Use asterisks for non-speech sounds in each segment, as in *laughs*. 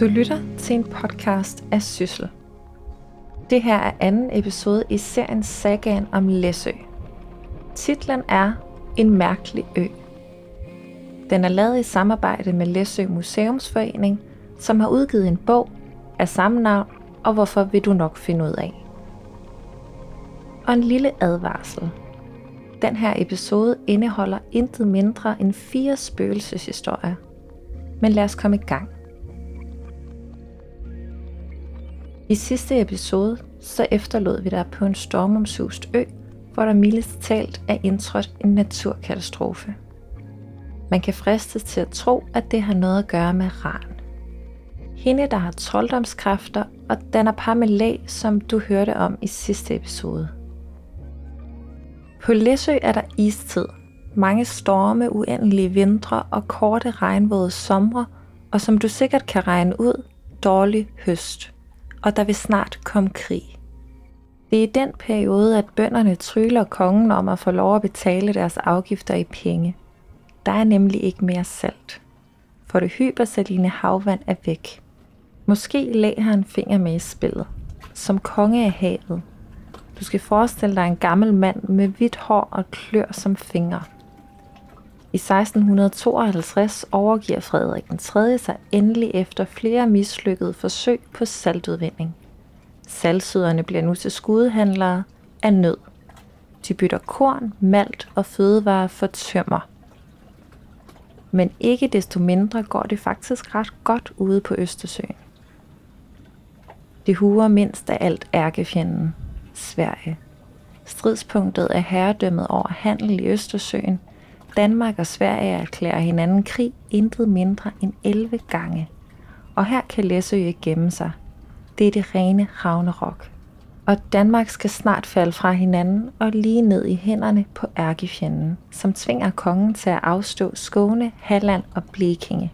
Du lytter til en podcast af Syssel. Det her er anden episode i serien Sagaen om Læsø. Titlen er En mærkelig ø. Den er lavet i samarbejde med Læsø Museumsforening, som har udgivet en bog af samme navn, og hvorfor vil du nok finde ud af. Og en lille advarsel. Den her episode indeholder intet mindre end fire spøgelseshistorier. Men lad os komme i gang. I sidste episode så efterlod vi dig på en stormomsust ø, hvor der mildest talt er indtrådt en naturkatastrofe. Man kan fristes til at tro, at det har noget at gøre med ran. Hende, der har trolddomskræfter og danner par med lag, som du hørte om i sidste episode. På Læsø er der istid, mange storme, uendelige vintre og korte regnvåde somre, og som du sikkert kan regne ud, dårlig høst. Og der vil snart komme krig. Det er i den periode, at bønderne tryller kongen om at få lov at betale deres afgifter i penge. Der er nemlig ikke mere salt. For det hypersaline havvand er væk. Måske lagde han en finger med i spillet. Som konge af havet. Du skal forestille dig en gammel mand med hvidt hår og klør som fingre. I 1652 overgiver Frederik den 3. sig endelig efter flere mislykkede forsøg på saltudvinding. Saltsyderne bliver nu til skudehandlere af nød. De bytter korn, malt og fødevarer for tømmer. Men ikke desto mindre går det faktisk ret godt ude på Østersøen. Det huer mindst af alt ærkefjenden, Sverige. Stridspunktet er herredømmet over handel i Østersøen. Danmark og Sverige erklærer hinanden krig intet mindre end 11 gange. Og her kan Læsø ikke gemme sig. Det er det rene Ragnarok. Og Danmark skal snart falde fra hinanden og lige ned i hænderne på ærkefjenden, som tvinger kongen til at afstå Skåne, Halland og Blekinge.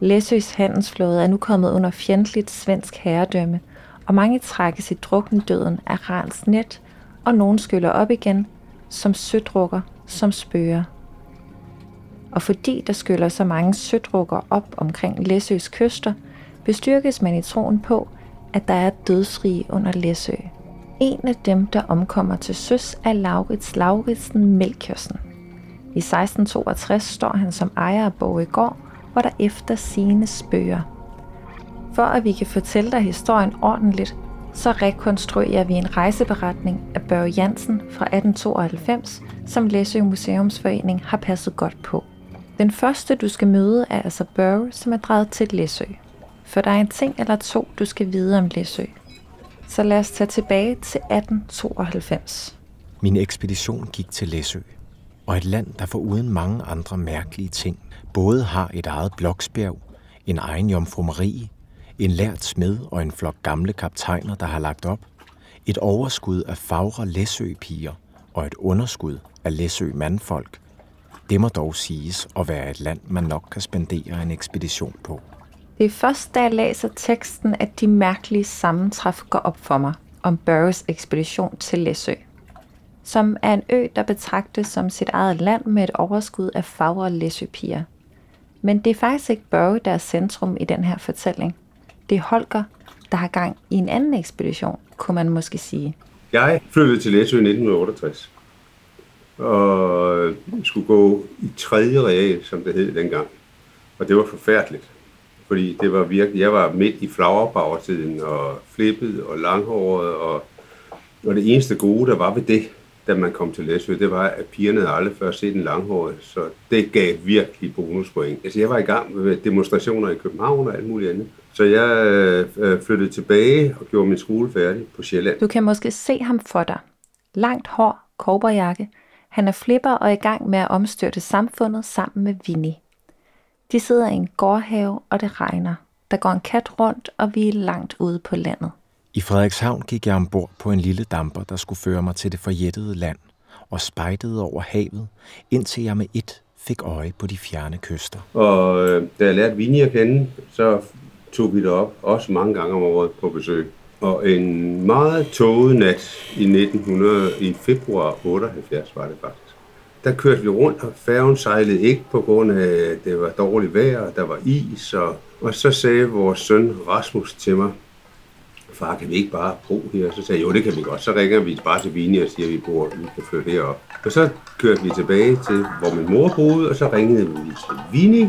Læsøs handelsflåde er nu kommet under fjendtligt svensk herredømme, og mange trækkes i druknedøden af rans net, og nogen skyller op igen, som sødrukker, som spøger. Og fordi der skyller så mange sødrukker op omkring Læsøs kyster, bestyrkes man i troen på, at der er dødsrige under Læsø. En af dem, der omkommer til søs, er Laurits Lauritsen Melkjørsen. I 1662 står han som ejer af Borgegård, hvor der efter sine spøger. For at vi kan fortælle dig historien ordentligt, så rekonstruerer vi en rejseberetning af Børge Jansen fra 1892, som Læsø Museumsforening har passet godt på. Den første, du skal møde, er altså Børge, som er drejet til Læsø. For der er en ting eller to, du skal vide om Læsø. Så lad os tage tilbage til 1892. Min ekspedition gik til Læsø, og et land, der for uden mange andre mærkelige ting, både har et eget bloksbjerg, en egen jomfru Marie, en lært smed og en flok gamle kaptajner, der har lagt op, et overskud af fagre læsøpiger og et underskud af Læsø mandfolk, det må dog siges at være et land, man nok kan spendere en ekspedition på. Det er først, da jeg læser teksten, at de mærkelige sammentræf går op for mig om Burroughs ekspedition til Læsø, som er en ø, der betragtes som sit eget land med et overskud af fagre læsøpiger. Men det er faktisk ikke Burrow, der er centrum i den her fortælling. Det er Holger, der har gang i en anden ekspedition, kunne man måske sige. Jeg flyttede til Læsø i 1968 og skulle gå i tredje real, som det hed dengang. Og det var forfærdeligt, fordi det var virkelig, jeg var midt i flowerbauertiden og flippet og langhåret, og, og det eneste gode, der var ved det, da man kom til Læsø, det var, at pigerne havde aldrig før set en langhåret, så det gav virkelig bonuspoint. Altså, jeg var i gang med demonstrationer i København og alt muligt andet. Så jeg øh, flyttede tilbage og gjorde min skole færdig på Sjælland. Du kan måske se ham for dig. Langt hår, kobberjakke. Han er flipper og er i gang med at omstyrte samfundet sammen med Vinnie. De sidder i en gårdhave, og det regner. Der går en kat rundt, og vi er langt ude på landet. I Frederikshavn gik jeg ombord på en lille damper, der skulle føre mig til det forjættede land, og spejtede over havet, indtil jeg med et fik øje på de fjerne kyster. Og øh, da jeg lærte Vinnie at kende, så tog vi derop, også mange gange om året på besøg. Og en meget tåget nat i 1900, i februar 78 var det faktisk, der kørte vi rundt, og færgen sejlede ikke på grund af, at det var dårligt vejr, og der var is. Og, og så sagde vores søn Rasmus til mig, far, kan vi ikke bare bo her? Så sagde jeg, jo, det kan vi godt. Så ringer vi bare til Vini og siger, at vi, bor, vi kan flytte herop. Og så kørte vi tilbage til, hvor min mor boede, og så ringede vi til Vini,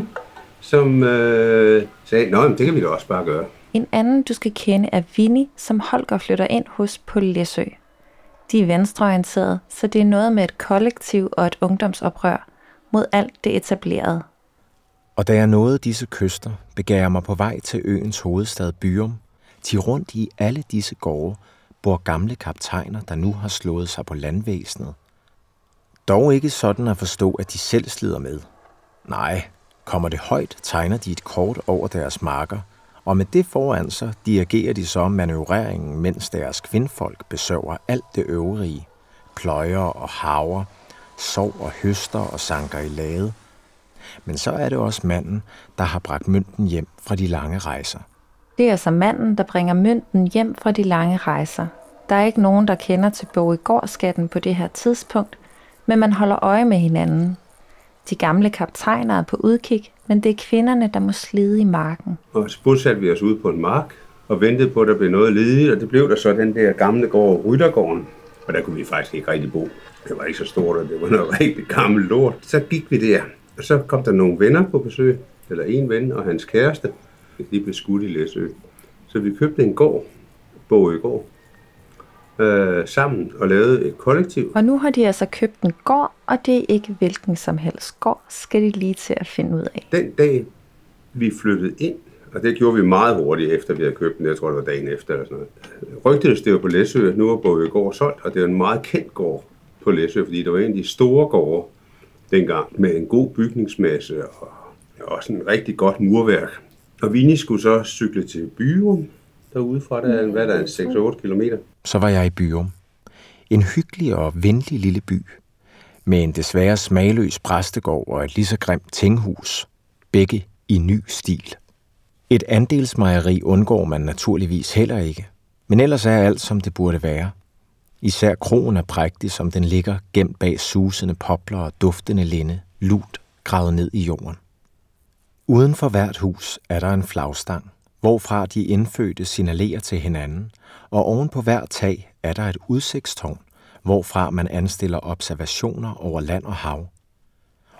som øh, sagde, nå, det kan vi da også bare gøre. En anden, du skal kende, er Vinnie, som Holger flytter ind hos på Læsø. De er venstreorienterede, så det er noget med et kollektiv og et ungdomsoprør mod alt det etablerede. Og da jeg nåede disse kyster, begav jeg mig på vej til øens hovedstad Byrum. Til rundt i alle disse gårde bor gamle kaptajner, der nu har slået sig på landvæsenet. Dog ikke sådan at forstå, at de selv slider med. Nej, kommer det højt, tegner de et kort over deres marker, og med det foran sig dirigerer de så manøvreringen, mens deres kvindfolk besøger alt det øvrige. Pløjer og haver, sov og høster og sanker i lade. Men så er det også manden, der har bragt mønten hjem fra de lange rejser. Det er altså manden, der bringer mønten hjem fra de lange rejser. Der er ikke nogen, der kender til Bogegårdskatten på det her tidspunkt, men man holder øje med hinanden. De gamle kaptajner er på udkig, men det er kvinderne, der må slide i marken. Og så bosatte vi os ude på en mark og ventede på, at der blev noget ledigt, og det blev der så den der gamle gård, Ryttergården. Og der kunne vi faktisk ikke rigtig bo. Det var ikke så stort, og det var noget *laughs* rigtig gammelt lort. Så gik vi der, og så kom der nogle venner på besøg, eller en ven og hans kæreste. De blev skudt i Læsø. Så vi købte en gård, Bogøgård, øh, sammen og lavede et kollektiv. Og nu har de altså købt en gård, og det er ikke hvilken som helst gård, skal de lige til at finde ud af. Den dag, vi flyttede ind, og det gjorde vi meget hurtigt efter, vi havde købt den. Jeg tror, det var dagen efter eller sådan noget. Rygtedes det var på Læsø, nu var gård solgt, og det er en meget kendt gård på Læsø, fordi det var en af de store gårde dengang, med en god bygningsmasse og også en rigtig godt murværk. Og Vini skulle så cykle til Byrum, derude fra, der, hvad der er 6-8 kilometer. Så var jeg i Byrum. En hyggelig og venlig lille by, med en desværre smagløs præstegård og et lige så grimt tinghus, begge i ny stil. Et andelsmejeri undgår man naturligvis heller ikke, men ellers er alt, som det burde være. Især krogen er prægtig, som den ligger gemt bag susende popler og duftende linde, lut gravet ned i jorden. Uden for hvert hus er der en flagstang, hvorfra de indfødte signalerer til hinanden, og oven på hver tag er der et udsigtstårn, hvorfra man anstiller observationer over land og hav.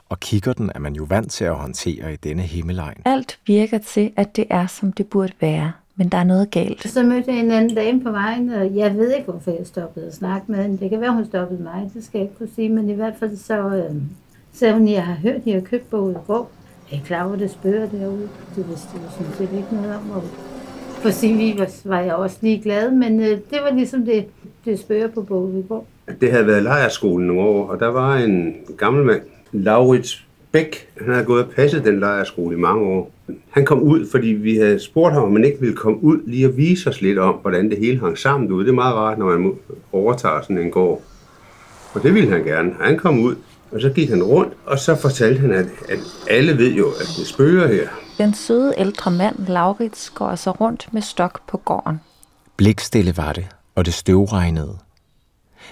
Og kigger den er man jo vant til at håndtere i denne himmelegn. Alt virker til, at det er, som det burde være, men der er noget galt. Så mødte jeg en anden dame på vejen, og jeg ved ikke, hvorfor jeg stoppede og snakke med hende. Det kan være, hun stoppede mig, det skal jeg ikke kunne sige, men i hvert fald så øh, sagde hun, at jeg har hørt, at I har købt bogen i går. Jeg I klar over, det spørger derude. Det vidste jeg sådan set ikke noget om. Og for sin vis var jeg også lige glad, men øh, det var ligesom det, det spørger på bogen. Det havde været lejerskolen nogle år, og der var en gammel mand, Laurits Bæk. Han havde gået og passet den lejerskole i mange år. Han kom ud, fordi vi havde spurgt ham, om han ikke ville komme ud lige og vise os lidt om, hvordan det hele hang sammen derude. Det er meget rart, når man overtager sådan en gård. Og det ville han gerne. Han kom ud, og så gik han rundt, og så fortalte han, at, at alle ved jo, at det spørger her. Den søde ældre mand, Laurits, går altså rundt med stok på gården. Blikstille var det, og det støvregnede.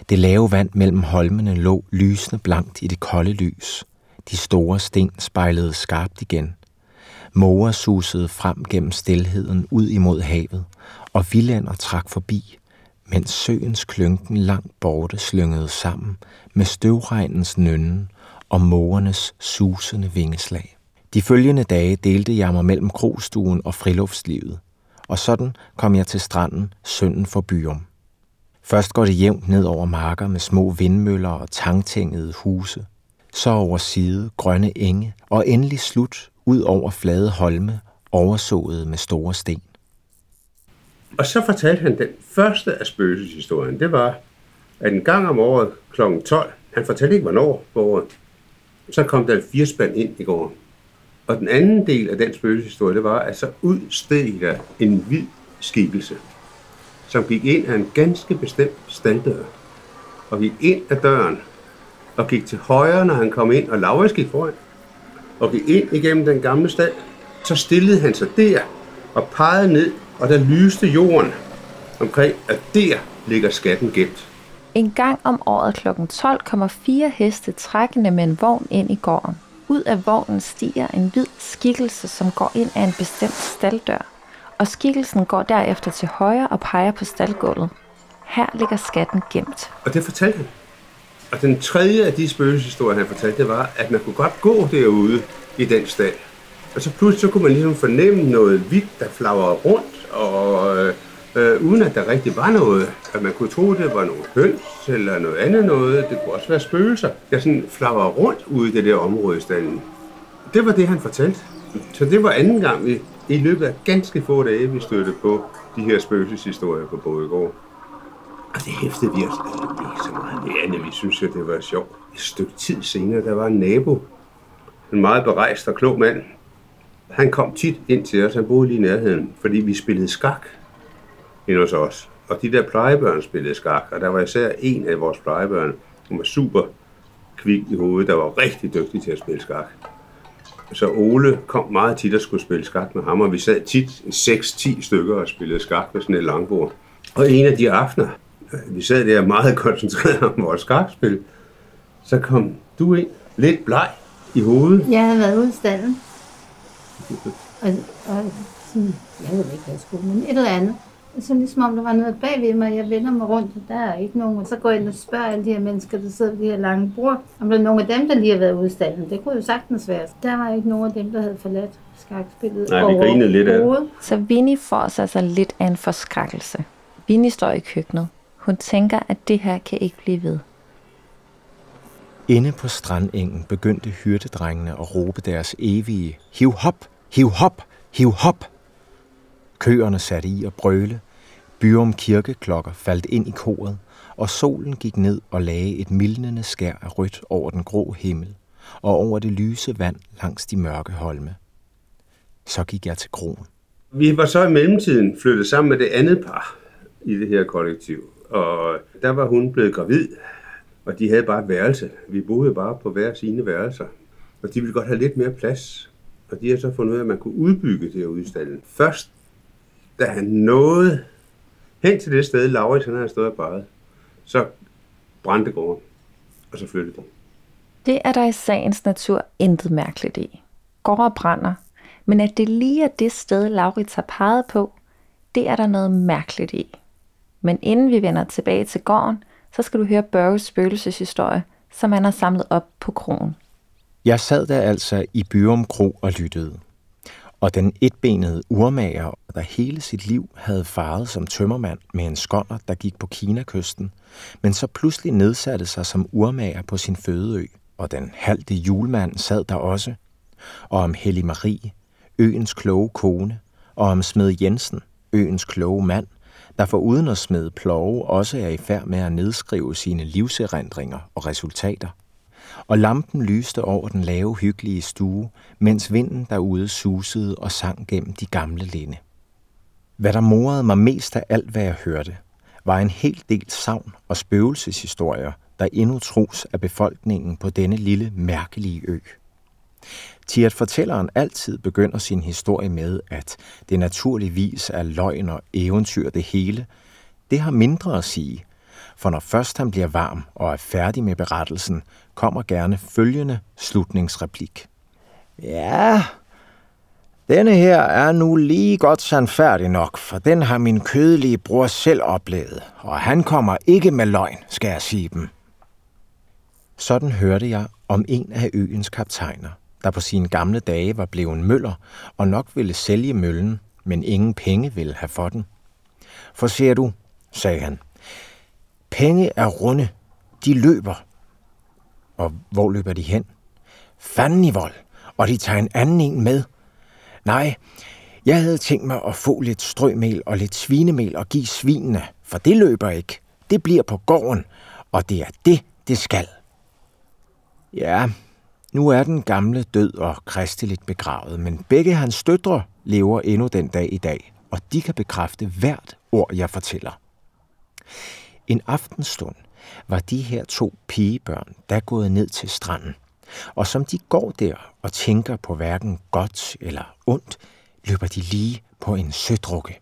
Det lave vand mellem holmene lå lysende blankt i det kolde lys. De store sten spejlede skarpt igen. Måger susede frem gennem stilheden ud imod havet, og villander trak forbi, mens søens klynken langt borte slyngede sammen med støvregnens nønnen og mågernes susende vingeslag. De følgende dage delte jeg mig mellem krogstuen og friluftslivet, og sådan kom jeg til stranden sønden for Byum. Først går det jævnt ned over marker med små vindmøller og tangtængede huse, så over side grønne enge, og endelig slut ud over flade holme, oversået med store sten. Og så fortalte han den første af spøgelseshistorien. Det var, at en gang om året kl. 12, han fortalte ikke hvornår på året, så kom der et spand ind i går. Og den anden del af den spøgelseshistorie, det var, at så udsteg der en hvid skikkelse, som gik ind af en ganske bestemt standdør, og gik ind af døren, og gik til højre, når han kom ind, og Laurits gik foran, og gik ind igennem den gamle stald. Så stillede han sig der, og pegede ned, og der lyste jorden omkring, at der ligger skatten gemt. En gang om året kl. 12 kommer fire heste trækkende med en vogn ind i gården. Ud af vognen stiger en hvid skikkelse, som går ind af en bestemt staldør. Og skikkelsen går derefter til højre og peger på staldgulvet. Her ligger skatten gemt. Og det fortalte han. Og den tredje af de spøgelseshistorier, han fortalte, det var, at man kunne godt gå derude i den stald. Og så pludselig så kunne man ligesom fornemme noget hvidt, der flagrede rundt, og øh, øh, uden at der rigtig var noget. At man kunne tro, det var nogle høns eller noget andet noget. Det kunne også være spøgelser, der sådan flagrede rundt ude i det der område i stallen. Det var det, han fortalte. Så det var anden gang, vi i løbet af ganske få dage, vi stødte på de her spøgelseshistorier på Bådegård. Og det hæftede vi os ikke så meget med andet. Vi synes jo, det var sjovt. Et stykke tid senere, der var en nabo, en meget berejst og klog mand. Han kom tit ind til os, han boede lige i nærheden, fordi vi spillede skak ind hos os. Og de der plejebørn spillede skak, og der var især en af vores plejebørn, som var super kvik i hovedet, der var rigtig dygtig til at spille skak. Så Ole kom meget tit og skulle spille skak med ham, og vi sad tit 6-10 stykker og spillede skak med sådan et langbord. Og en af de aftener, vi sad der meget *laughs* koncentreret om vores skakspil, så kom du ind, lidt bleg i hovedet. Jeg havde været ude i stallen. Og, og sådan, jeg ved ikke, hvad jeg skulle, men et eller andet. Så ligesom om der var noget bagved mig, jeg vender mig rundt, og der er ikke nogen. Og så går jeg ind og spørger alle de her mennesker, der sidder ved de her lange bord, om der er nogen af dem, der lige har været ude i stallen. Det kunne jo sagtens være. Der var ikke nogen af dem, der havde forladt skakspillet Nej, vi grinede lidt af det. Så Vinnie får sig altså lidt af en forskrækkelse. Vinnie står i køkkenet. Hun tænker, at det her kan ikke blive ved. Inde på strandengen begyndte hyrdedrengene at råbe deres evige Hiv hop, hiv hop, hiv hop. Køerne satte i at brøle, Byrum kirkeklokker faldt ind i koret, og solen gik ned og lagde et mildnende skær af rødt over den grå himmel og over det lyse vand langs de mørke holme. Så gik jeg til kroen. Vi var så i mellemtiden flyttet sammen med det andet par i det her kollektiv. Og der var hun blevet gravid, og de havde bare et værelse. Vi boede bare på hver sine værelser. Og de ville godt have lidt mere plads. Og de har så fundet ud af, at man kunne udbygge det ude i stallen. Først, da han nåede hen til det sted, Laurits han havde stået og badet, så brændte gården, og så flyttede de. Det er der i sagens natur intet mærkeligt i. Gårde brænder, men at det lige er det sted, Laurits har peget på, det er der noget mærkeligt i. Men inden vi vender tilbage til gården, så skal du høre Børges spøgelseshistorie, som han har samlet op på kronen. Jeg sad der altså i Byrum Kro og lyttede. Og den etbenede urmager, der hele sit liv havde faret som tømmermand med en skånder, der gik på Kinakysten, men så pludselig nedsatte sig som urmager på sin fødeø, og den halte julemand sad der også, og om Hellig Marie, øens kloge kone, og om Smed Jensen, øens kloge mand, der for uden at smede plove også er i færd med at nedskrive sine livserindringer og resultater. Og lampen lyste over den lave, hyggelige stue, mens vinden derude susede og sang gennem de gamle linde. Hvad der morede mig mest af alt, hvad jeg hørte, var en hel del savn og spøgelseshistorier, der endnu tros af befolkningen på denne lille, mærkelige ø. Til at fortælleren altid begynder sin historie med, at det naturligvis er løgn og eventyr det hele, det har mindre at sige, for når først han bliver varm og er færdig med berettelsen, kommer gerne følgende slutningsreplik. Ja, denne her er nu lige godt sandfærdig nok, for den har min kødelige bror selv oplevet, og han kommer ikke med løgn, skal jeg sige dem. Sådan hørte jeg om en af øens kaptajner – der på sine gamle dage var blevet møller og nok ville sælge møllen, men ingen penge ville have for den. For ser du, sagde han, penge er runde, de løber. Og hvor løber de hen? Fanden i vold, og de tager en anden en med. Nej, jeg havde tænkt mig at få lidt strømel og lidt svinemel og give svinene, for det løber ikke. Det bliver på gården, og det er det, det skal. Ja, nu er den gamle død og kristeligt begravet, men begge hans døtre lever endnu den dag i dag, og de kan bekræfte hvert ord, jeg fortæller. En aftenstund var de her to pigebørn, der gået ned til stranden. Og som de går der og tænker på hverken godt eller ondt, løber de lige på en sødrukke,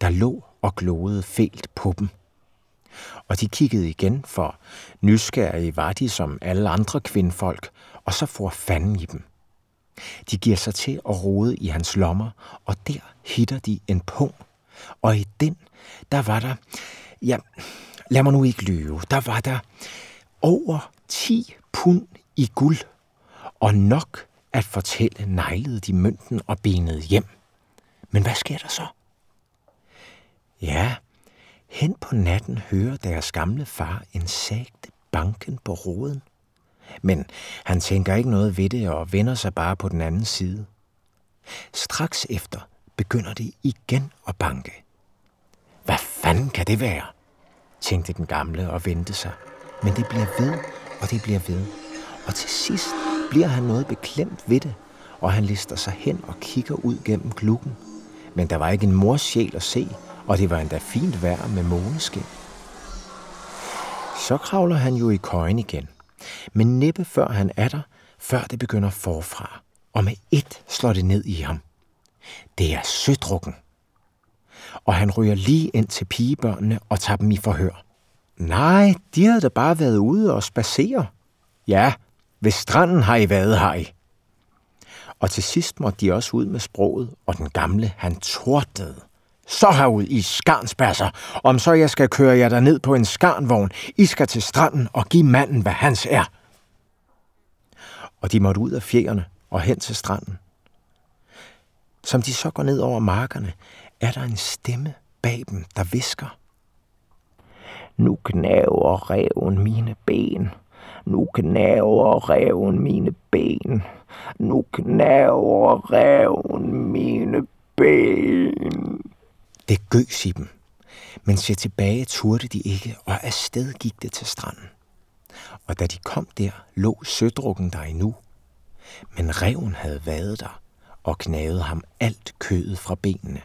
der lå og glåede fælt på dem. Og de kiggede igen, for nysgerrige var de som alle andre kvindfolk, og så får fanden i dem. De giver sig til at rode i hans lommer, og der hitter de en pung. Og i den, der var der, ja, lad mig nu ikke lyve, der var der over 10 pund i guld, og nok at fortælle neglede de mønten og benet hjem. Men hvad sker der så? Ja, hen på natten hører deres gamle far en sagte banken på roden. Men han tænker ikke noget ved det og vender sig bare på den anden side. Straks efter begynder det igen at banke. Hvad fanden kan det være? Tænkte den gamle og vendte sig. Men det bliver ved, og det bliver ved. Og til sidst bliver han noget beklemt ved det, og han lister sig hen og kigger ud gennem klukken. Men der var ikke en mors sjæl at se, og det var endda fint vejr med måneskin. Så kravler han jo i køjen igen, men næppe før han er der, før det begynder forfra, og med ét slår det ned i ham. Det er sødrukken. Og han ryger lige ind til pigebørnene og tager dem i forhør. Nej, de havde da bare været ude og spacere. Ja, ved stranden har I været, har I. Og til sidst måtte de også ud med sproget, og den gamle, han tordede. Så herud i skarnspasser. om så jeg skal køre jer der ned på en skarnvogn. I skal til stranden og give manden, hvad hans er. Og de måtte ud af fjerne og hen til stranden. Som de så går ned over markerne, er der en stemme bag dem, der visker. Nu knæver reven mine ben. Nu knæver reven mine ben. Nu knæver reven mine ben. Det gøs i dem, men se tilbage turde de ikke, og afsted gik det til stranden. Og da de kom der, lå sødrukken der endnu. Men reven havde været der og knagede ham alt kødet fra benene.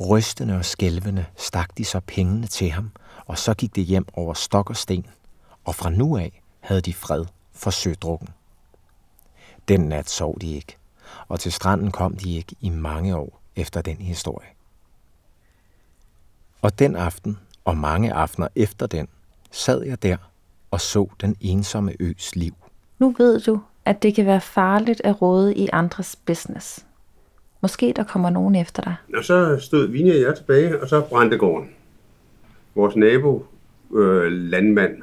Rystende og skælvende stak de så pengene til ham, og så gik det hjem over stok og sten, og fra nu af havde de fred for sødrukken. Den nat sov de ikke, og til stranden kom de ikke i mange år efter den historie. Og den aften, og mange aftener efter den, sad jeg der og så den ensomme øs liv. Nu ved du, at det kan være farligt at råde i andres business. Måske der kommer nogen efter dig. Og så stod Vinje og jeg tilbage, og så brændte gården. Vores nabo, øh, landmand,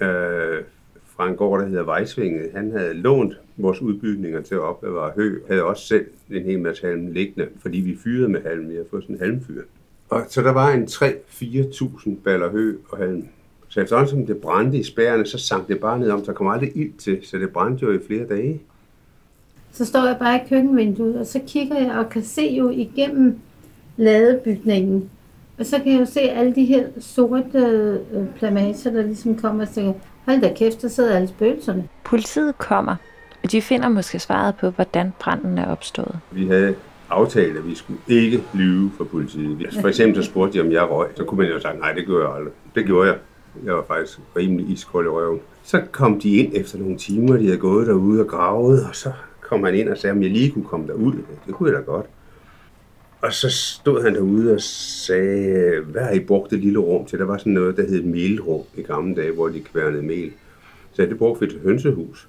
øh, fra en gård, der hedder Vejsvinget, han havde lånt vores udbygninger til at opbevare hø, havde også selv en hel masse halm liggende, fordi vi fyrede med halm. Vi havde fået sådan en halmfyr. Og så der var en 3-4.000 baller hø og halm. Så efterhånden som det brændte i spærene, så sank det bare ned om. Der kom aldrig ild til, så det brændte jo i flere dage. Så står jeg bare i køkkenvinduet, og så kigger jeg og kan se jo igennem ladebygningen. Og så kan jeg jo se alle de her sorte øh, plamager, der ligesom kommer og siger, hold da kæft, der sidder alle spøgelserne. Politiet kommer, og de finder måske svaret på, hvordan branden er opstået. Vi havde aftalt, at vi skulle ikke lyve for politiet. For eksempel så spurgte de, om jeg røg. Så kunne man jo sige, nej, det gjorde jeg aldrig. Det gjorde jeg. Jeg var faktisk rimelig iskold i røven. Så kom de ind efter nogle timer, de havde gået derude og gravet, og så kom han ind og sagde, om jeg lige kunne komme derud. Det kunne jeg da godt. Og så stod han derude og sagde, hvad har I brugt det lille rum til? Der var sådan noget, der hed melrum i gamle dage, hvor de kværnede mel. Så det brugte vi til hønsehus.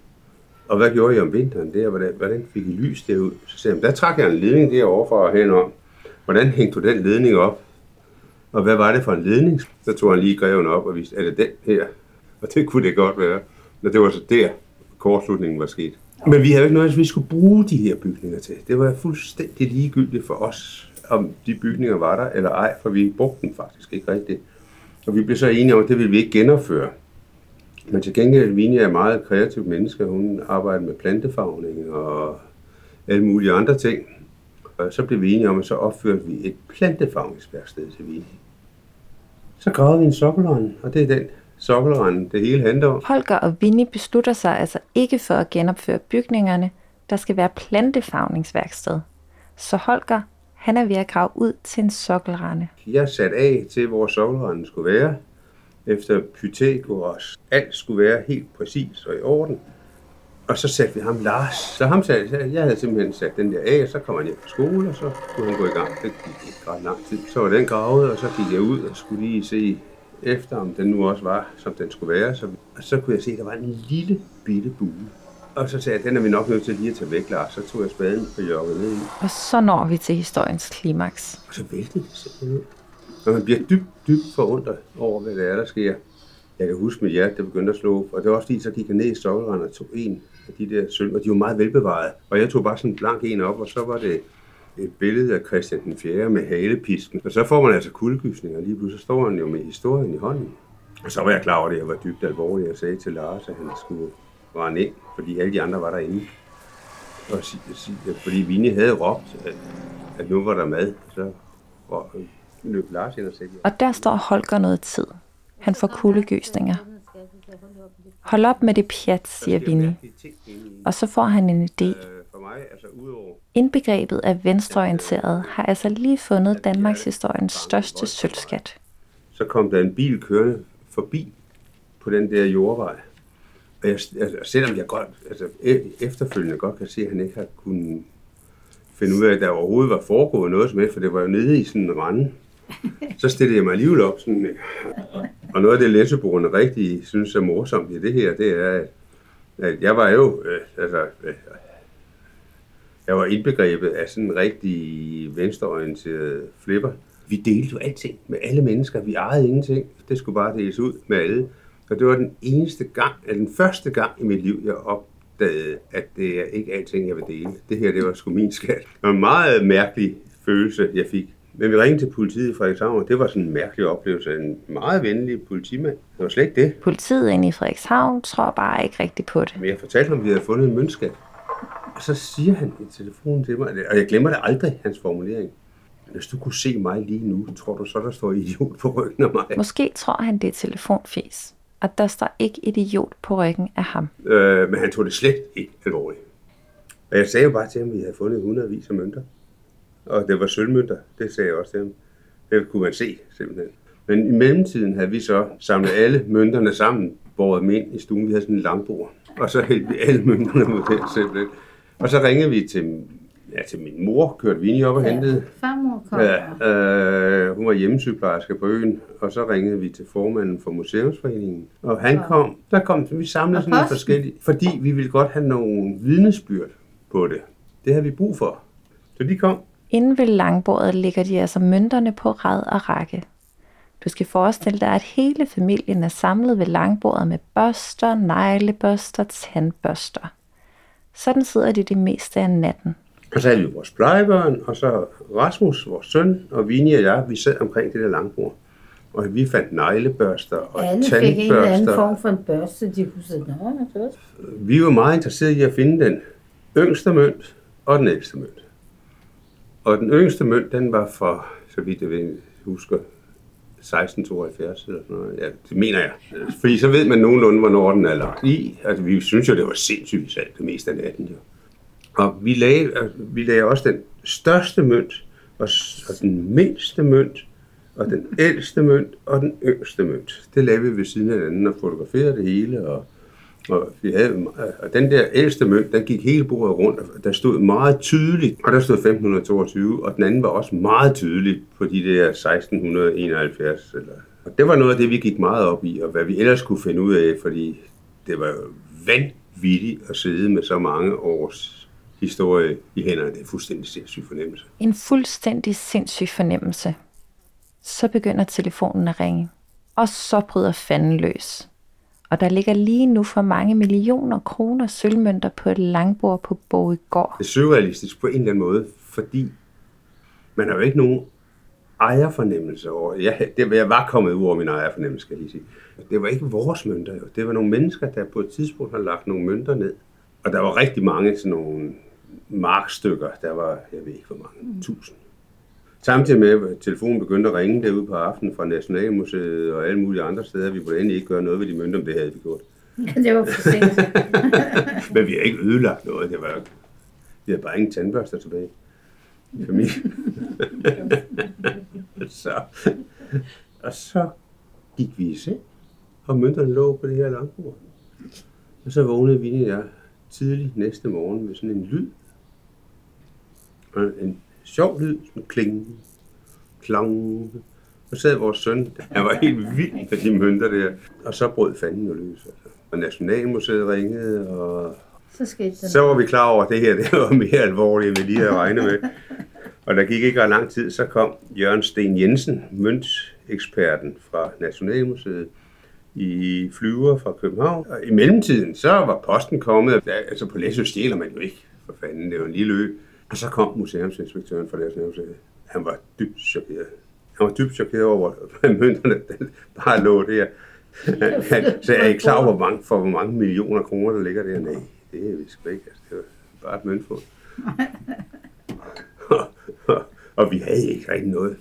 Og hvad gjorde I om vinteren der? Hvordan, hvordan fik I lys derud? Så sagde han, der trak jeg en ledning derovre fra og henom. Hvordan hængte du den ledning op? Og hvad var det for en ledning? Så tog han lige greven op og viste, er det den her? Og det kunne det godt være. Og det var så der, kortslutningen var sket. Men vi havde ikke noget, vi skulle bruge de her bygninger til. Det var fuldstændig ligegyldigt for os, om de bygninger var der eller ej, for vi brugte dem faktisk ikke rigtigt. Og vi blev så enige om, at det ville vi ikke genopføre. Men til gengæld, Vinja er meget kreativ menneske. Hun arbejder med plantefagning og alle mulige andre ting. Og så blev vi enige om, at så opførte vi et plantefagningsværksted til Vinja. Så gravede vi en sokkelrende, og det er den sokkelrende, det hele handler om. Holger og Vinnie beslutter sig altså ikke for at genopføre bygningerne. Der skal være plantefagningsværksted. Så Holger, han er ved at grave ud til en sokkelrende. Jeg sat af til, hvor sokkelrenden skulle være efter Pythagoras. Alt skulle være helt præcis og i orden. Og så satte vi ham Lars. Så ham satte, jeg havde simpelthen sat den der af, og så kom han hjem på skole, og så kunne han gå i gang. Det gik ikke ret lang tid. Så var den gravet, og så gik jeg ud og skulle lige se, efter, om den nu også var, som den skulle være. Så, og så kunne jeg se, at der var en lille bitte bule. Og så sagde jeg, den er vi nok nødt til lige at tage væk, Lars. Så tog jeg spaden og joggede ned i. Og så når vi til historiens klimaks. Og så væltede det simpelthen. Og man bliver dybt, dybt forundret over, hvad det er, der sker. Jeg kan huske, mit hjerte det begyndte at slå. Og det var også fordi, så gik jeg ned i stokkeranden og tog en af de der sølv. Og de var meget velbevaret. Og jeg tog bare sådan en blank en op, og så var det et billede af Christian den 4. med halepisken. Og så får man altså kuldegysninger. Lige pludselig så står han jo med historien i hånden. Og så var jeg klar over det, jeg var dybt alvorlig. Jeg sagde til Lars, at han skulle rende ind, fordi alle de andre var derinde. Og fordi Vinnie havde råbt, at, at nu var der mad. Så løb Lars ind og sagde, Og der står Holger noget tid. Han får kuldegysninger. Hold op med det pjat, siger Vinnie. Og så får han en idé. for mig, altså udover Indbegrebet af venstreorienteret har altså lige fundet Danmarks historiens største sølvskat. så kom der en bil kørende forbi på den der jordvej. Og jeg, altså, selvom jeg godt, altså, e, efterfølgende godt kan se, at han ikke har kunnet finde ud af, at der overhovedet var foregået noget som helst, for det var jo nede i sådan en rande. Så stillede jeg mig alligevel op sådan, ikke? Og noget af det, læseboerne rigtig synes er morsomt i det her, det er, at, at jeg var jo, øh, altså, øh, jeg var indbegrebet af sådan en rigtig venstreorienteret flipper. Vi delte jo alting med alle mennesker. Vi ejede ingenting. Det skulle bare deles ud med alle. Og det var den eneste gang, eller den første gang i mit liv, jeg opdagede, at det er ikke alting, jeg vil dele. Det her, det var sgu min skat. Det var en meget mærkelig følelse, jeg fik. Men vi ringede til politiet i Frederikshavn, det var sådan en mærkelig oplevelse. En meget venlig politimand. Det var slet ikke det. Politiet inde i Frederikshavn tror bare ikke rigtigt på det. Men jeg fortalte ham, at vi havde fundet en møntskat. Og så siger han i telefonen til mig, og jeg glemmer det aldrig, hans formulering. Hvis du kunne se mig lige nu, tror du så, der står idiot på ryggen af mig? Måske tror han, det er telefonfis. Og der står ikke idiot på ryggen af ham. Øh, men han tog det slet ikke alvorligt. Og jeg sagde jo bare til ham, at vi havde fundet hundredvis af mønter. Og det var sølvmønter, det sagde jeg også til ham. Det kunne man se, simpelthen. Men i mellemtiden havde vi så samlet alle mønterne sammen, båret dem ind i stuen. Vi havde sådan en langbord. Og så hældte vi alle mønterne mod den simpelthen. Og så ringede vi til, ja, til min mor, kørte vi op og hentede. Farmor kom. Ja, øh, hun var hjemmesygeplejerske på øen, og så ringede vi til formanden for Museumsforeningen. Og han kom, der kom, vi samlede Og sådan nogle forskellige, fordi vi ville godt have nogle vidnesbyrd på det. Det havde vi brug for. Så de kom. Inden ved langbordet ligger de altså mønterne på rad og række. Du skal forestille dig, at hele familien er samlet ved langbordet med børster, neglebørster, tandbørster. Sådan sidder de det meste af natten. Og så havde vi vores plejebørn, og så Rasmus, vores søn, og Vinnie og jeg, vi sad omkring det der langbord. Og vi fandt neglebørster og Alle fik en eller anden tandbørster. form for en børste, de kunne sige, nå, Vi var meget interesserede i at finde den yngste mønt og den ældste mønt. Og den yngste mønt, den var fra, så vidt jeg ved, husker, 1672 eller sådan noget. Ja, det mener jeg. Fordi så ved man nogenlunde, hvornår den er lagt i. Altså, vi synes jo, det var sindssygt salt det meste af natten. Jo. Og vi lagde, altså, vi lagde også den største mønt, og, og den mindste mønt, og den ældste mønt, og den yngste mønt. Det lagde vi ved siden af hinanden og fotograferede det hele, og og, vi havde, og den der ældste mønt, den gik hele bordet rundt, og der stod meget tydeligt, og der stod 1522, og den anden var også meget tydeligt på de der 1671. Eller. Og det var noget af det, vi gik meget op i, og hvad vi ellers kunne finde ud af, fordi det var vanvittigt at sidde med så mange års historie i hænderne. Det er fuldstændig sindssyg fornemmelse. En fuldstændig sindssyg fornemmelse. Så begynder telefonen at ringe. Og så bryder fanden løs. Og der ligger lige nu for mange millioner kroner sølvmønter på et langbord på Bogegård. Det er surrealistisk på en eller anden måde, fordi man har jo ikke nogen ejerfornemmelse over. Jeg, det, jeg var kommet ud over min ejerfornemmelse, skal jeg lige sige. Det var ikke vores mønter, jo. Det var nogle mennesker, der på et tidspunkt har lagt nogle mønter ned. Og der var rigtig mange sådan nogle markstykker. Der var, jeg ved ikke hvor mange, tusind. Samtidig med, at telefonen begyndte at ringe derude på aftenen fra Nationalmuseet og alle mulige andre steder. Vi kunne endelig ikke gøre noget ved de mønter, men det havde vi gjort. det var for sent. *laughs* Men vi har ikke ødelagt noget. Det var, vi havde bare ingen tandbørster tilbage i familien. *laughs* så, og så gik vi i seng, og mønterne lå på det her langbord. Og så vågnede vi og jeg tidligt næste morgen med sådan en lyd. Og en sjov lyd, sådan kling, klang. Så sad vores søn, han var helt vild med de mønter der. Og så brød fanden jo løs. Altså. Og Nationalmuseet ringede, og Så skete der så var vi klar over, at det her det var mere alvorligt, end vi lige havde regnet med. Og der gik ikke ret lang tid, så kom Jørgen Sten Jensen, mønteksperten fra Nationalmuseet, i flyver fra København. Og i mellemtiden, så var posten kommet. Altså på Læsø stjæler man jo ikke, for fanden, det var en lille ø. Og så kom museumsinspektøren fra Nationalmuseet. Han var dybt chokeret. Han var dybt chokeret over, at mønterne den *laughs* bare lå der. Så er I klar over, hvor mange, for hvor mange millioner kroner, der ligger der? Nej, det er vi sgu ikke. Altså, det var bare et møntfund. og, *laughs* og, *laughs* og vi havde ikke rigtig noget.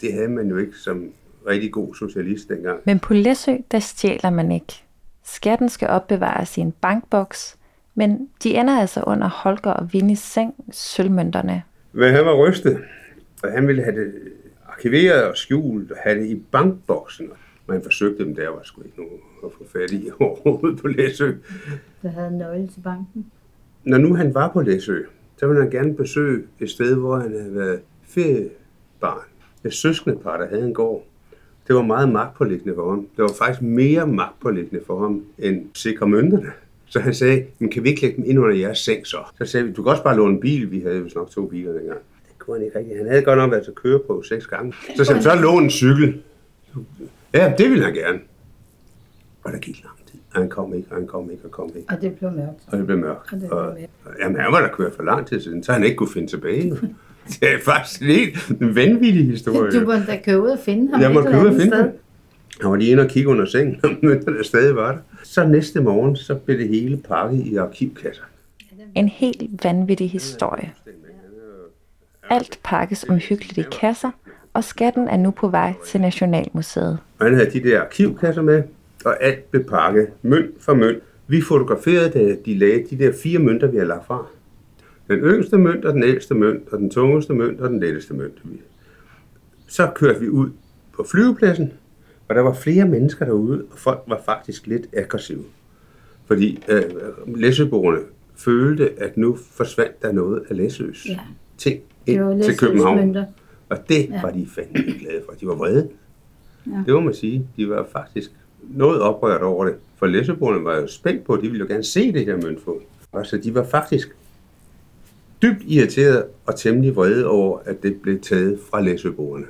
Det havde man jo ikke som rigtig god socialist dengang. Men på Læsø, der stjæler man ikke. Skatten skal opbevares i en bankboks, men de ender altså under Holger og Vinnies seng, sølvmønterne. Men han var rystet, og han ville have det arkiveret og skjult og have det i bankboksen. Men han forsøgte dem, der var sgu ikke nogen at få fat i overhovedet på Læsø. Der havde en nøgle til banken. Når nu han var på Læsø, så ville han gerne besøge et sted, hvor han havde været feriebarn. Et søskende par, der havde en gård. Det var meget magtpåliggende for ham. Det var faktisk mere magtpåliggende for ham, end sikre mønterne. Så han sagde, men kan vi ikke lægge dem ind under jeres seng så? Så sagde vi, du kan også bare låne en bil. Vi havde jo nok to biler dengang. Det kunne han ikke rigtigt. Han havde godt nok været til at køre på seks gange. Så sagde han, så lån en cykel. Ja, det ville han gerne. Og der gik lang tid. Og han kom ikke, og han kom ikke, og kom ikke. Og det blev mørkt. Og det blev mørkt. Og det blev Og, mørkt. jamen, han var der kørt for lang tid siden, så han ikke kunne finde tilbage. *laughs* det er faktisk en helt vanvittig historie. Du må da køre ud og finde ham Jeg må et eller købe og finde sted. Han var lige inde og kigge under sengen, om *laughs* mønterne stadig var der. Så næste morgen, så blev det hele pakket i arkivkasser. En helt vanvittig historie. Alt pakkes omhyggeligt i kasser, og skatten er nu på vej til Nationalmuseet. Og han havde de der arkivkasser med, og alt blev pakket, mønt for mønt. Vi fotograferede, da de lagde de der fire mønter, vi har lagt fra. Den yngste mønt, og den ældste mønt, og den tungeste mønt, og den letteste mønt. Så kørte vi ud på flyvepladsen, og der var flere mennesker derude, og folk var faktisk lidt aggressive. Fordi øh, læsøboerne følte, at nu forsvandt der noget af Læsøs Ja. ting ind til København. mønter. Og det Ja. var de fandme glade for. De var vrede. Ja. Det må man sige. De var faktisk noget oprørt over det. For læsøboerne var jo spændt på, de ville jo gerne se det her møntfund. Og så de var faktisk dybt irriteret og temmelig vrede over, at det blev taget fra læsøboerne.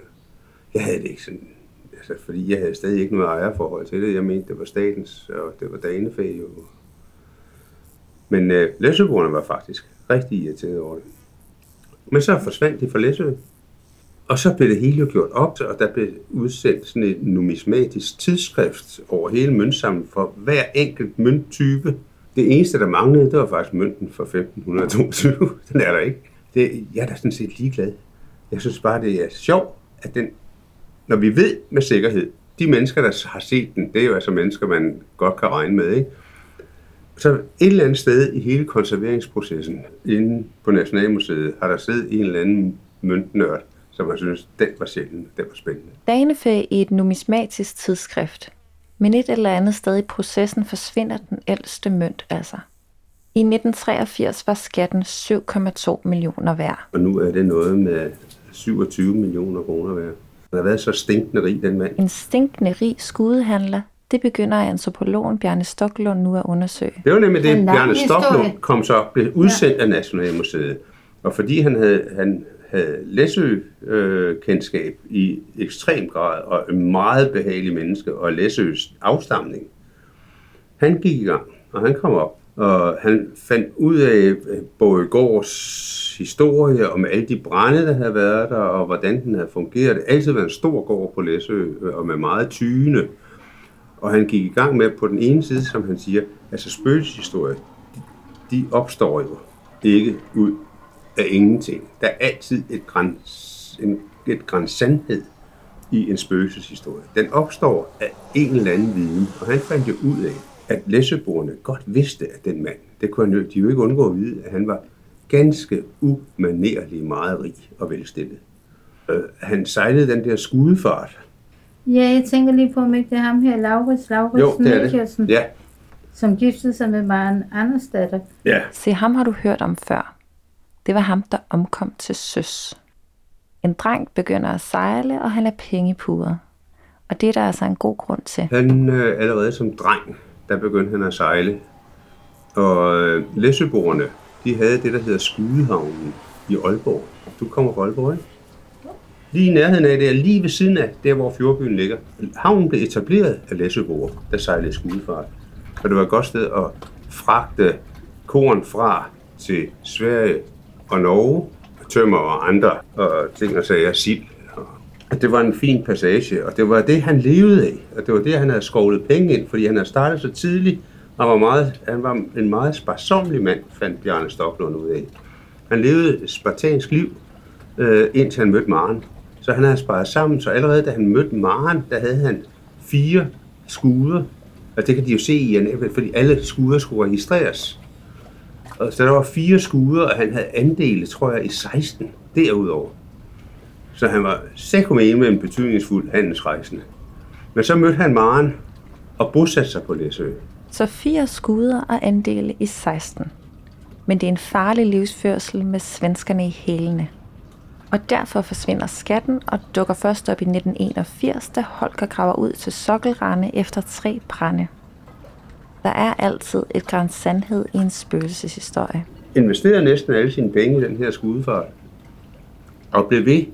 Jeg havde det ikke sådan, altså, fordi jeg havde stadig ikke noget ejerforhold til det. Jeg mente, det var statens, og det var Danefæ jo. Men øh, læsøboerne var faktisk rigtig irriteret over det. Men så forsvandt de fra Læsø, og så blev det hele jo gjort op, og der blev udsendt sådan et numismatisk tidsskrift over hele møntsamlingen for hver enkelt mønttype. Det eneste, der manglede, det var faktisk mønten fra *laughs* 1522. Den er der ikke. Det, jeg er da sådan set ligeglad. Jeg synes bare, det er sjovt, at den, når vi ved med sikkerhed, de mennesker, der har set den, det er jo altså mennesker, man godt kan regne med, ikke? Så et eller andet sted i hele konserveringsprocessen inde på Nationalmuseet har der siddet en eller anden møntnørd, som har synes, den var sjælden, den var spændende. Danefæ i et numismatisk tidsskrift. Men et eller andet sted i processen forsvinder den ældste mønt altså. I 1983 var skatten 7,2 millioner værd. Og nu er det noget med 27 millioner kroner værd. Han har været så stinkende rig, den mand. En stinkende rig skudehandler, det begynder antropologen Bjarne Stoklund nu at undersøge. Det var nemlig Det det, Bjarne. Stoklund kom så blev udsendt af Nationalmuseet. Og fordi han havde, han havde Læsø-kendskab i ekstrem grad, og en meget behagelig menneske, og Læsøs afstamning, han gik i gang, og han kom op, og han fandt ud af øh, både Borgårds historie om alle de brænde, der havde været der, og hvordan den havde fungeret. Det har altid været en stor gård på Læsø, øh, og med meget tyne. Og han gik i gang med på den ene side, som han siger, altså spøgelseshistorie, de, de opstår jo ikke ud af ingenting. Der er altid et græn, en, et græn sandhed i en spøgelseshistorie. Den opstår af en eller anden viden, og han fandt jo ud af, at læsøboerne godt vidste, at den mand, det kunne han jo, de jo ikke undgå at vide, at han var ganske umanerlig meget rig og velstillet. Øh, han sejlede den der skudefart. Ja, jeg tænker lige på, om ikke det er ham her, Laurits, Jo, Laurits det er Melchiorsen, det. Ja, som giftede sig med Maren Andersdatter. ja. Se, ham har du hørt om før. Det var ham, der omkom til søs. En dreng begynder at sejle, og han er pengepuder. Og det er der altså en god grund til. Han øh, allerede som dreng, der begyndte han at sejle. Og øh, Læsøboerne, de havde det, der hedder Skudehavnen i Aalborg. Du kommer fra Aalborg, ikke? Lige i nærheden af det, lige ved siden af der, hvor fjordbyen ligger. Havnen blev etableret af Læsøboer, der sejlede skudefart. Og det var et godt sted at fragte korn fra til Sverige og Norge, tømmer og andre og ting og sager, sild at det var en fin passage, og det var det, han levede af. Og det var det, han havde skovlet penge ind, fordi han havde startet så tidligt, og var meget, han var en meget sparsomlig mand, fandt Bjarne Stoklund ud af. Han levede et spartansk liv, øh, indtil han mødte Maren. Så han havde sparet sammen, så allerede da han mødte Maren, der havde han fire skuder. Og det kan de jo se i, en fordi alle skuder skulle registreres. Og så der var fire skuder, og han havde andele, tror jeg, i 16 derudover. Så han var sækkomene med en betydningsfuld handelsrejsende. Men så mødte han Maren og bosatte sig på Læsø. Så fire skuder og andele i 16. Men det er en farlig livsførsel med svenskerne i hælene. Og derfor forsvinder skatten og dukker først op i 1981, da Holger graver ud til sokkelrande efter tre brænde. Der er altid et græns sandhed i en spøgelseshistorie. Investerede næsten alle sine penge i den her skudefart. Og blev ved,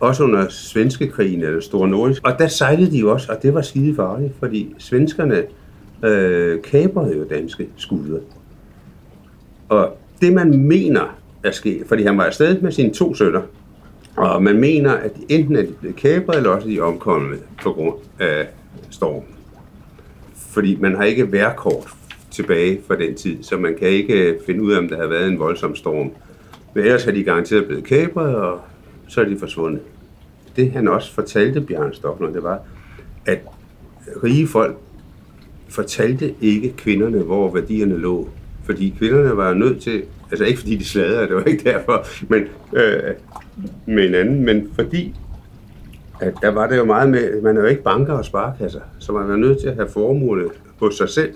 også under svenske krigen eller Store Nordisk. Og der sejlede de jo også, og det var skide farligt, fordi svenskerne øh, kabrede jo danske skuder. Og det man mener er sket, fordi han var afsted med sine to sønner, og man mener, at enten er de blevet kapret, eller også er de omkommet på grund af stormen fordi man har ikke værkort tilbage fra den tid, så man kan ikke øh, finde ud af, om der har været en voldsom storm. Men ellers har de garanteret blevet kapret, og så er de forsvundet. Det han også fortalte Bjørn Stoklund, det var, at rige folk fortalte ikke kvinderne, hvor værdierne lå. Fordi kvinderne var nødt til, altså ikke fordi de sladrede, det var ikke derfor, men øh, med en anden, men fordi at der var det jo meget med, man er jo ikke banker og sparekasser, så man var nødt til at have formålet på sig selv.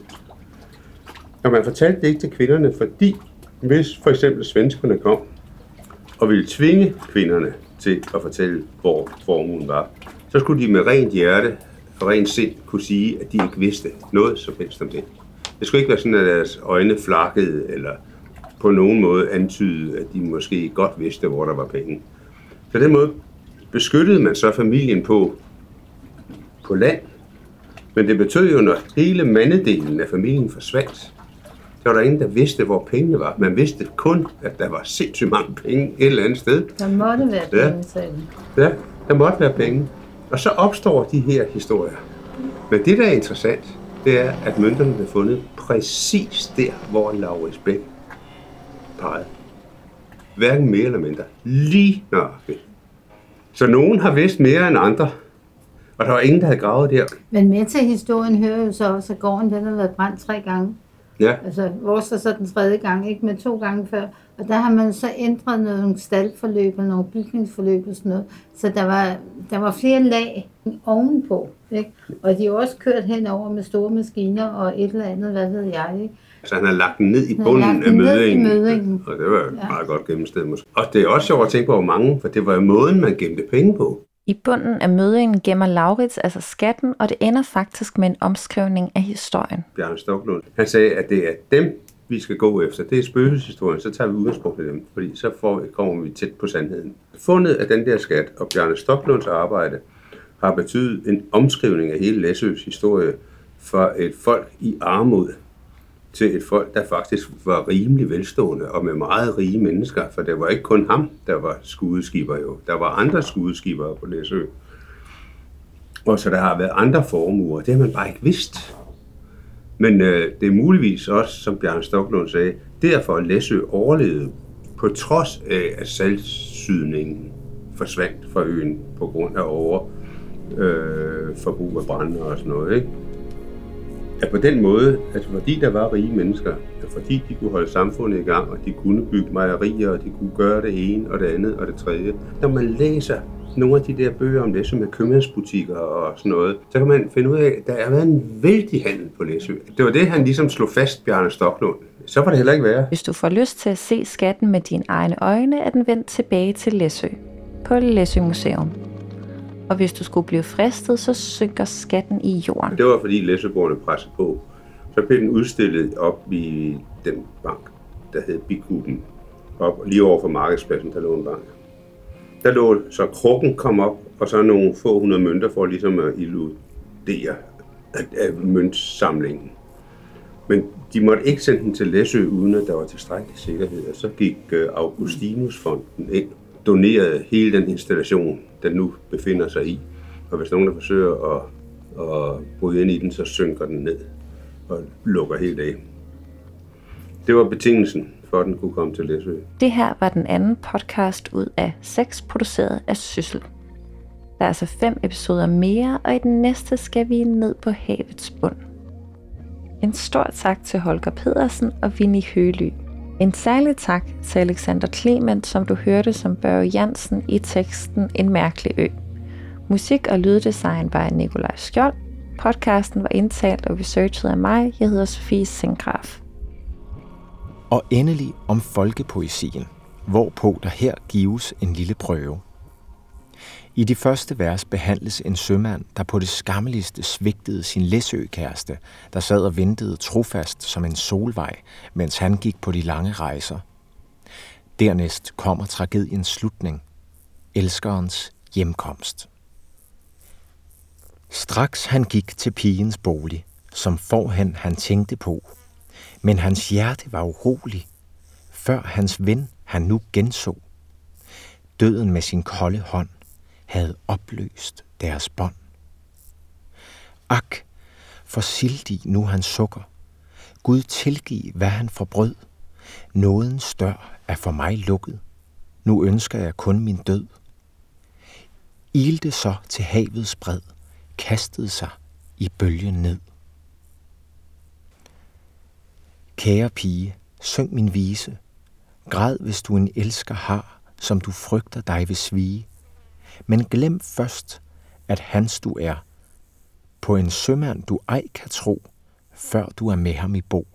Og man fortalte det ikke til kvinderne, fordi hvis for eksempel svenskerne kom og ville tvinge kvinderne til at fortælle, hvor formuen var, så skulle de med rent hjerte og rent sind kunne sige, at de ikke vidste noget som helst om det. Det skulle ikke være sådan, at deres øjne flakkede, eller på nogen måde antydede, at de måske godt vidste, hvor der var penge. På den måde beskyttede man så familien på, på land. Men det betød jo, når hele mandedelen af familien forsvandt, så var der ingen, der vidste, hvor pengene var. Man vidste kun, at der var sindssygt mange penge et eller andet sted. Der måtte være penge, ja. ja, der måtte være penge. Og så opstår de her historier. Men det, der er interessant, det er, at mønterne blev fundet præcis der, hvor Laurits Bæk pegede. Hverken mere eller mindre. Lige nøjagtigt. Så nogen har vidst mere end andre. Og der var ingen, der havde gravet der. Men med til historien hører jo så også, at gården den har været brændt tre gange. Ja. Altså, vores er så den tredje gang, ikke? med to gange før. Og der har man så ændret nogle staldforløb og nogle bygningsforløb og sådan noget. Så der var, der var flere lag ovenpå. Ikke? Og de er også kørt henover med store maskiner og et eller andet, hvad ved jeg. Ikke? Så han har lagt den ned i bunden af mødingen. mødingen. Og det var ja. meget godt gennemstedet måske. Og det er også sjovt at tænke på, hvor mange, for det var måden, man gemte penge på. I bunden af mødingen gemmer Laurits altså skatten, og det ender faktisk med en omskrivning af historien. Bjarne Stoklund, han sagde, at det er dem, vi skal gå efter. Det er spøgelseshistorien, så tager vi udgangspunkt i dem, fordi så får vi, kommer vi tæt på sandheden. Fundet af den der skat og Bjarne Stoklunds arbejde har betydet en omskrivning af hele Læsøs historie for et folk i armod til et folk, der faktisk var rimelig velstående og med meget rige mennesker, for det var ikke kun ham, der var skudeskiber jo. Der var andre skudeskibere på Læsø. Og så der har været andre formuer, det har man bare ikke vidst. Men øh, det er muligvis også, som Bjørn Stoklund sagde, derfor Læsø overlevede på trods af, at salgsydningen forsvandt fra øen på grund af over øh, forbrug af brænde og sådan noget. Ikke? At på den måde, at fordi der var rige mennesker, at fordi de kunne holde samfundet i gang, og de kunne bygge mejerier, og de kunne gøre det ene og det andet og det tredje. Når man læser nogle af de der bøger om Læsø med købmandsbutikker og sådan noget, så kan man finde ud af, at der er været en vældig handel på Læsø. Det var det, han ligesom slog fast, Bjarne Stoklund. Så var det heller ikke værre. Hvis du får lyst til at se skatten med dine egne øjne, er den vendt tilbage til Læsø. på Læsø Museum. Og hvis du skulle blive fristet, så synker skatten i jorden. Det var fordi læsøborgerne pressede på. Så blev den udstillet op i den bank, der hed Bikuben. Op lige over for markedspladsen, der lå en bank. Der lå så krukken kom op, og så nogle få hundrede mønter for ligesom at illudere af møntsamlingen. Men de måtte ikke sende den til Læsø, uden at der var tilstrækkelig sikkerhed. Og så gik øh, Augustinusfonden ind, donerede hele den installation, den nu befinder sig i. Og hvis nogen der forsøger at, at bryde ind i den, så synker den ned og lukker helt af. Det var betingelsen for, at den kunne komme til Læsø. Det her var den anden podcast ud af seks produceret af Syssel. Der er altså fem episoder mere, og i den næste skal vi ned på havets bund. En stor tak til Holger Pedersen og Vinnie Høly. En særlig tak til Alexander Clement, som du hørte som Børge Jansen i teksten En mærkelig ø. Musik og lyddesign var Nikolaj Skjold. Podcasten var indtalt og researchet af mig. Jeg hedder Sofie Sengraf. Og endelig om folkepoesien, hvorpå der her gives en lille prøve. I de første vers behandles en sømand, der på det skammeligste svigtede sin læsøkæreste, der sad og ventede trofast som en solvej, mens han gik på de lange rejser. Dernæst kommer tragediens slutning, elskerens hjemkomst. Straks han gik til pigens bolig, som forhen han tænkte på, men hans hjerte var urolig, før hans ven han nu genså. Døden med sin kolde hånd havde opløst deres bånd. Ak, for sildig nu han sukker. Gud tilgiv, hvad han forbrød. Nåden stør er for mig lukket. Nu ønsker jeg kun min død. Ilte så til havets bred, kastede sig i bølgen ned. Kære pige, syng min vise. Græd, hvis du en elsker har, som du frygter dig ved svige. Men glem først, at hans du er. På en sømand du ej kan tro, før du er med ham i bo.